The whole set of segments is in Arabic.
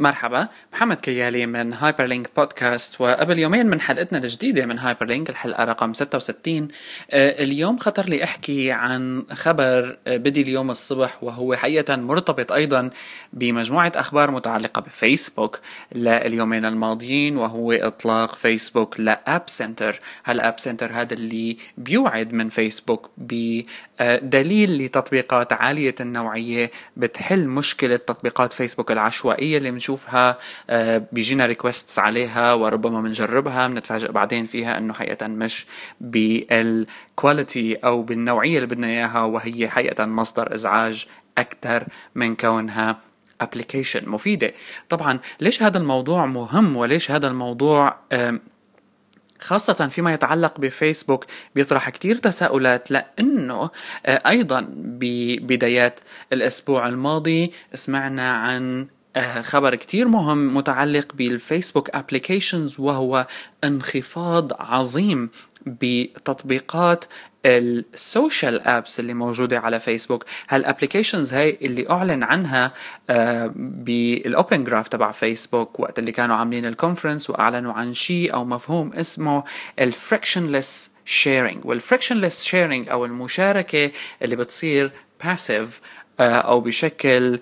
مرحبا محمد كيالي من هايبر لينك بودكاست وقبل يومين من حلقتنا الجديدة من هايبر لينك الحلقة رقم 66 آه، اليوم خطر لي أحكي عن خبر آه، بدي اليوم الصبح وهو حقيقة مرتبط أيضا بمجموعة أخبار متعلقة بفيسبوك لليومين الماضيين وهو إطلاق فيسبوك ل app center هال app center هذا اللي بيوعد من فيسبوك بدليل لتطبيقات عالية النوعية بتحل مشكلة تطبيقات فيسبوك العشوائية اللي بنشوفها آه، بيجينا requests عليها وربما بنجربها بنتفاجئ بعدين فيها إنه حقيقة مش بال quality أو بالنوعية اللي بدنا إياها وهي حقيقة مصدر إزعاج أكثر من كونها application مفيدة. طبعا ليش هذا الموضوع مهم وليش هذا الموضوع خاصة فيما يتعلق بفيسبوك بيطرح كتير تساؤلات لأنه آه، أيضا ببدايات الأسبوع الماضي سمعنا عن آه، خبر كتير مهم متعلق بالفيسبوك applications وهو انخفاض عظيم بتطبيقات ال social apps اللي موجودة على فيسبوك هال applications هاي اللي أعلن عنها آه، بال open graph تبع فيسبوك وقت اللي كانوا عاملين ال conference وأعلنوا عن شيء أو مفهوم اسمه ال frictionless sharing وال frictionless sharing أو المشاركة اللي بتصير passive آه، أو بشكل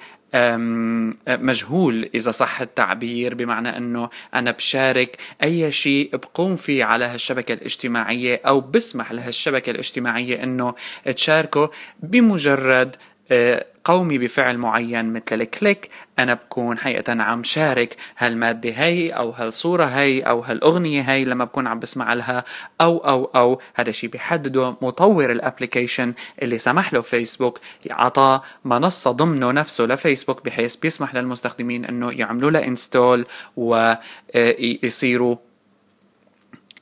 مجهول إذا صح التعبير بمعنى أنه أنا بشارك أي شيء بقوم فيه على هالشبكة الاجتماعية أو بسمح لهالشبكة الاجتماعية أنه تشاركه بمجرد آه، قومي بفعل معين مثل ال click أنا بكون حقيقة عم شارك هالمادة هي أو هالصورة هي أو هالأغنية هي لما بكون عم بسمع لها أو أو أو. هذا الشيء بيحدده مطور ال application اللي سمح له فيسبوك عطاه منصة ضمنه نفسه لفيسبوك بحيث بيسمح للمستخدمين أنه يعملوا له install ويصيروا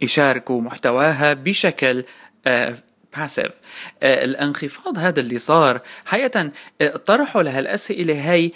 يشاركوا محتواها بشكل passive آه، الانخفاض هذا اللي صار حقيقة آه، طرحوا لهالأسئلة هي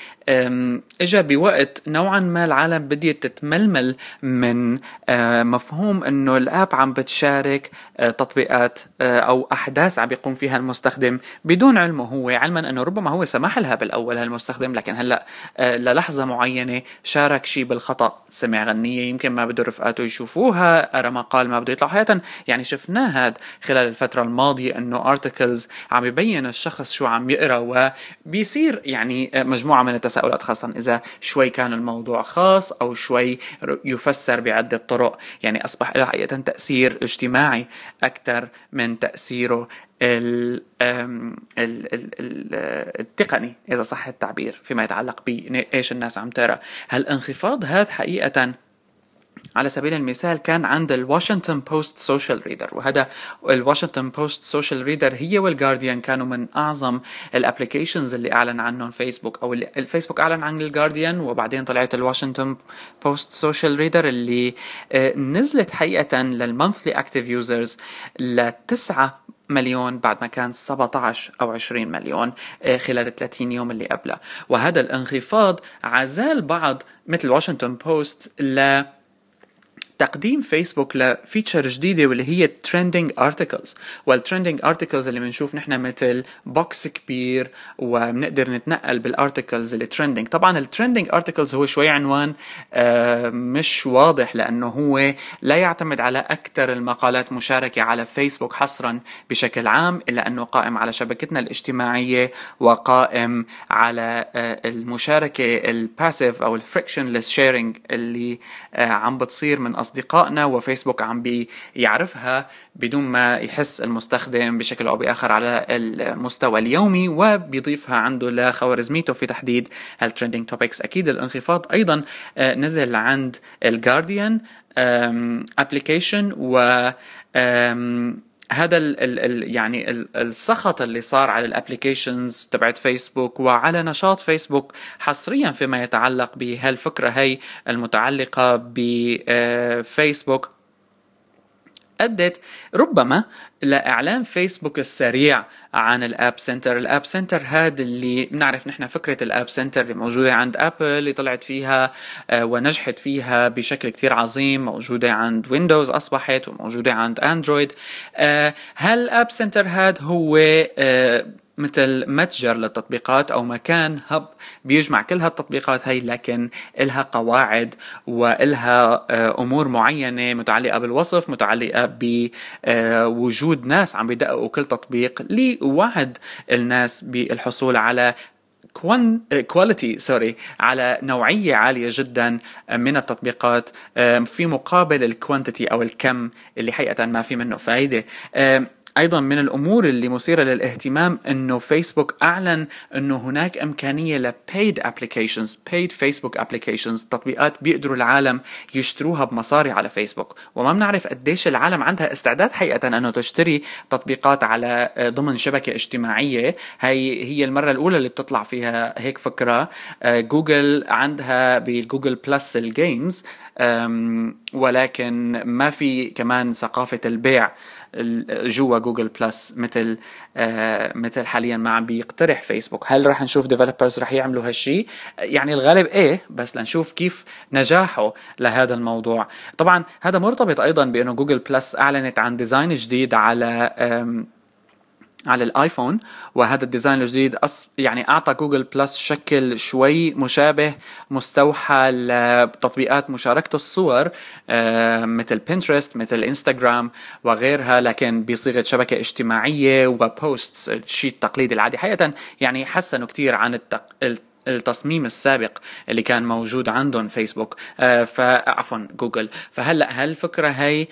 اجى بوقت نوعا ما العالم بديت تتململ من آه، مفهوم إنه الآب عم بتشارك تطبيقات أو أحداث عم بيقوم فيها المستخدم بدون علمه هو علما إنه ربما هو سمح لها بالأول هالمستخدم لكن هلأ للحظة معينة شارك شيء بالخطأ. سمع غنية يمكن ما بده رفقاته يشوفوها قرا مقال ما بده يطلع. حقيقة يعني شفناه هاد خلال الفترة الماضية الماضية أنه ارتكلز عم يبين الشخص شو عم يقرأ وبيصير يعني مجموعة من التساؤلات خاصة إذا شوي كان الموضوع خاص أو شوي يفسر بعدة طرق. يعني أصبح له حقيقة تأثير اجتماعي أكثر من ال ال التقني إذا صح التعبير فيما يتعلق بايش الناس عم تقرأ. هالانخفاض هذا حقيقة على سبيل المثال كان عند الواشنطن بوست social reader وهذا الواشنطن بوست social reader هي والجارديان كانوا من أعظم ال applications اللي أعلن عنهم فيسبوك أو الفيسبوك أعلن عن الجارديان وبعدين طلعت الواشنطن بوست social reader اللي آه، نزلت حقيقة لل monthly active users لتسعة مليون بعد ما كان 17 أو 20 مليون آه، خلال 30 يوم اللي قبلها وهذا الانخفاض عزاه البعض مثل واشنطن بوست ل تقديم فيسبوك ل feature جديدة واللي هي trending articles وال trending articles اللي بنشوف نحن مثل box كبير وبنقدر نتنقل بال articles اللي trending طبعا ال trending articles هو شوي عنوان آه مش واضح لأنه هو لا يعتمد على أكثر المقالات مشاركة على فيسبوك حصرا بشكل عام إلا أنه قائم على شبكتنا الاجتماعية وقائم على آه المشاركة ال passive أو ال frictionless sharing اللي آه عم بتصير من أصدقائنا وفيسبوك عم بيعرفها بدون ما يحس المستخدم بشكل أو بآخر على المستوى اليومي وبيضيفها عنده لخوارزميته في تحديد هال trending topics أكيد الانخفاض أيضا آه، نزل عند الجارديان application و هذا ال ال ال يعني ال السخط اللي صار على ال applications تبعت فيسبوك وعلى نشاط فيسبوك حصريا فيما يتعلق بهالفكرة هي المتعلقة بفيسبوك أدت ربما لإعلان فيسبوك السريع عن ال app center. ال app center هذا اللي بنعرف نحن فكرة ال app center اللي موجودة عند أبل اللي طلعت فيها آه، ونجحت فيها بشكل كتير عظيم موجودة عند ويندوز أصبحت وموجودة عند أندرويد. هل ال app center هذا هو آه، مثل متجر للتطبيقات أو مكان hub بيجمع كل هالتطبيقات هي لكن إلها قواعد وإلها آه، أمور معينة متعلقة بالوصف متعلقة بوجود ناس عم بيدققوا كل تطبيق لوعد الناس بالحصول على quality sorry على نوعية عالية جدا من التطبيقات في مقابل ال quantity أو الكم اللي حقيقه ما في منه فائده أيضا من الأمور اللي مثيرة للاهتمام إنه فيسبوك أعلن إنه هناك إمكانية ل paid applications paid فيسبوك applications تطبيقات بيقدروا العالم يشتروها بمصاري على فيسبوك وما بنعرف قديش العالم عندها استعداد حقيقه إنه تشتري تطبيقات على آه، ضمن شبكة اجتماعية. هي هي المرة الأولى اللي بتطلع فيها هيك فكرة. آه، جوجل عندها بالجوجل بلس ال games ولكن ما في كمان ثقافة البيع جوا جوجل بلس مثل آه مثل حاليا ما عم بيقترح فيسبوك هل رح نشوف developers رح يعملوا هالشيء يعني الغالب إيه بس لنشوف كيف نجاحه لهذا الموضوع. طبعا هذا مرتبط أيضا بأنه جوجل بلس أعلنت عن design جديد على على الآيفون وهذا ال design الجديد أص... يعني أعطى جوجل بلس شكل شوي مشابه مستوحى لتطبيقات مشاركة الصور آه، مثل بنترست مثل انستغرام وغيرها لكن بصيغة شبكة اجتماعية و posts الشيء التقليدي العادي. حقيقة يعني حسنوا كثير عن التق... التصميم السابق اللي كان موجود عندهم فيسبوك آه فعفوا جوجل فهلأ هالفكره هي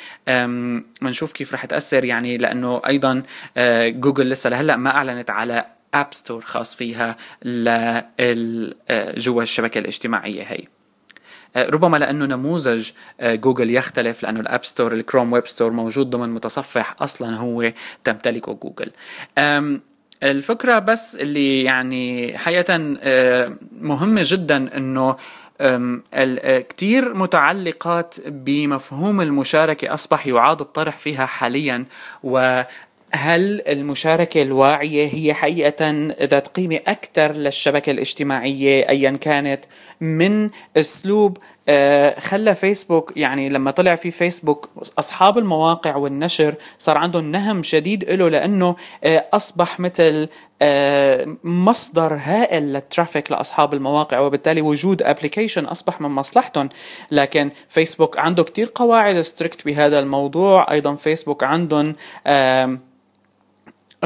بنشوف كيف رح تأثر؟ يعني لأنه أيضا آه جوجل لسه لهلأ ما أعلنت على app store خاص فيها آه، جوا الشبكة الاجتماعية هي. آه، ربما لأنه نموذج آه، جوجل يختلف لأنه ال app store الكروم web store موجود ضمن متصفح أصلا هو تمتلكه جوجل الفكرة بس اللي يعني حقيقة آه، مهمة جدا إنه آه، كتير متعلقات بمفهوم المشاركة أصبح يعاد الطرح فيها حاليا و هل المشاركة الواعية هي حقيقة ذات قيمة أكثر للشبكة الاجتماعية أيا كانت من أسلوب خلى فيسبوك يعني لما طلع في فيسبوك أصحاب المواقع والنشر صار عندهم نهم شديد له لأنه آه، أصبح مثل آه، مصدر هائل لل traffic لأصحاب المواقع وبالتالي وجود application أصبح من مصلحتهم. لكن فيسبوك عنده كتير قواعد strict بهذا الموضوع. أيضا فيسبوك عندهم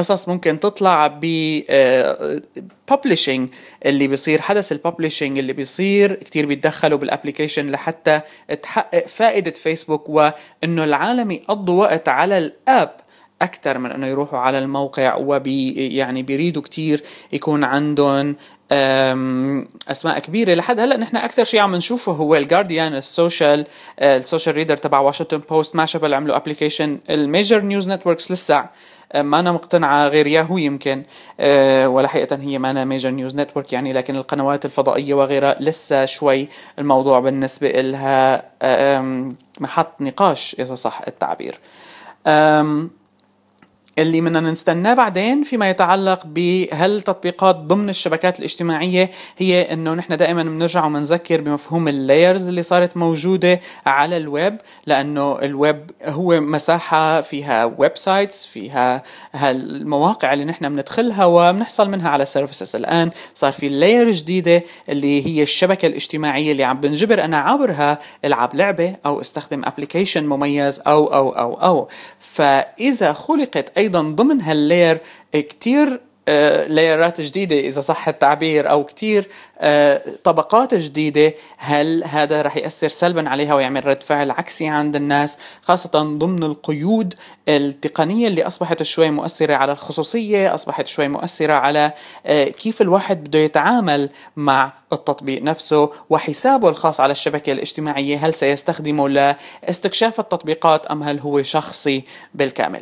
قصص ممكن تطلع ب آه، اللي بيصير حدث ال publishing اللي بيصير كتير بيتدخلوا بال application لحتى تحقق فائدة فيسبوك وإنه العالم يقضوا وقت على ال app أكثر من أنه يروحوا على الموقع وبي يعني بيريدوا كتير يكون عندهم أسماء كبيرة. لحد هلأ نحن أكثر شيء عم نشوفه هو الجارديان ال social ال social reader تبع واشنطن بوست ما شبه عملوا application ال major news networks لسه. ما أنا مقتنعة غير ياهو يمكن. أه، ولا حقيقة هي ما أنا major news network يعني لكن القنوات الفضائية وغيرها لسه شوي الموضوع بالنسبة إلها محط نقاش إذا صح التعبير. اللي بدنا نستناه بعدين فيما يتعلق بهل تطبيقات ضمن الشبكات الاجتماعية هي إنه نحن دائما بنرجع وبنذكر بمفهوم ال layers اللي صارت موجودة على الويب لأنه الويب هو مساحة فيها websites فيها المواقع اللي نحن بندخلها وبنحصل منها على services الآن صار في layer جديدة اللي هي الشبكة الاجتماعية اللي عم بنجبر أنا عبرها ألعب لعبة أو أستخدم application مميز أو أو أو أو. فإذا خلقت أيضا ضمن هال layer كتير layer ات جديدة إذا صح التعبير أو كتير آه، طبقات جديدة هل هذا رح يأثر سلبا عليها ويعمل رد فعل عكسي عند الناس؟ خاصة ضمن القيود التقنية اللي أصبحت شوي مؤثرة على الخصوصية أصبحت شوي مؤثرة على آه، كيف الواحد بده يتعامل مع التطبيق نفسه وحسابه الخاص على الشبكة الاجتماعية هل سيستخدمه لاستكشاف التطبيقات أم هل هو شخصي بالكامل؟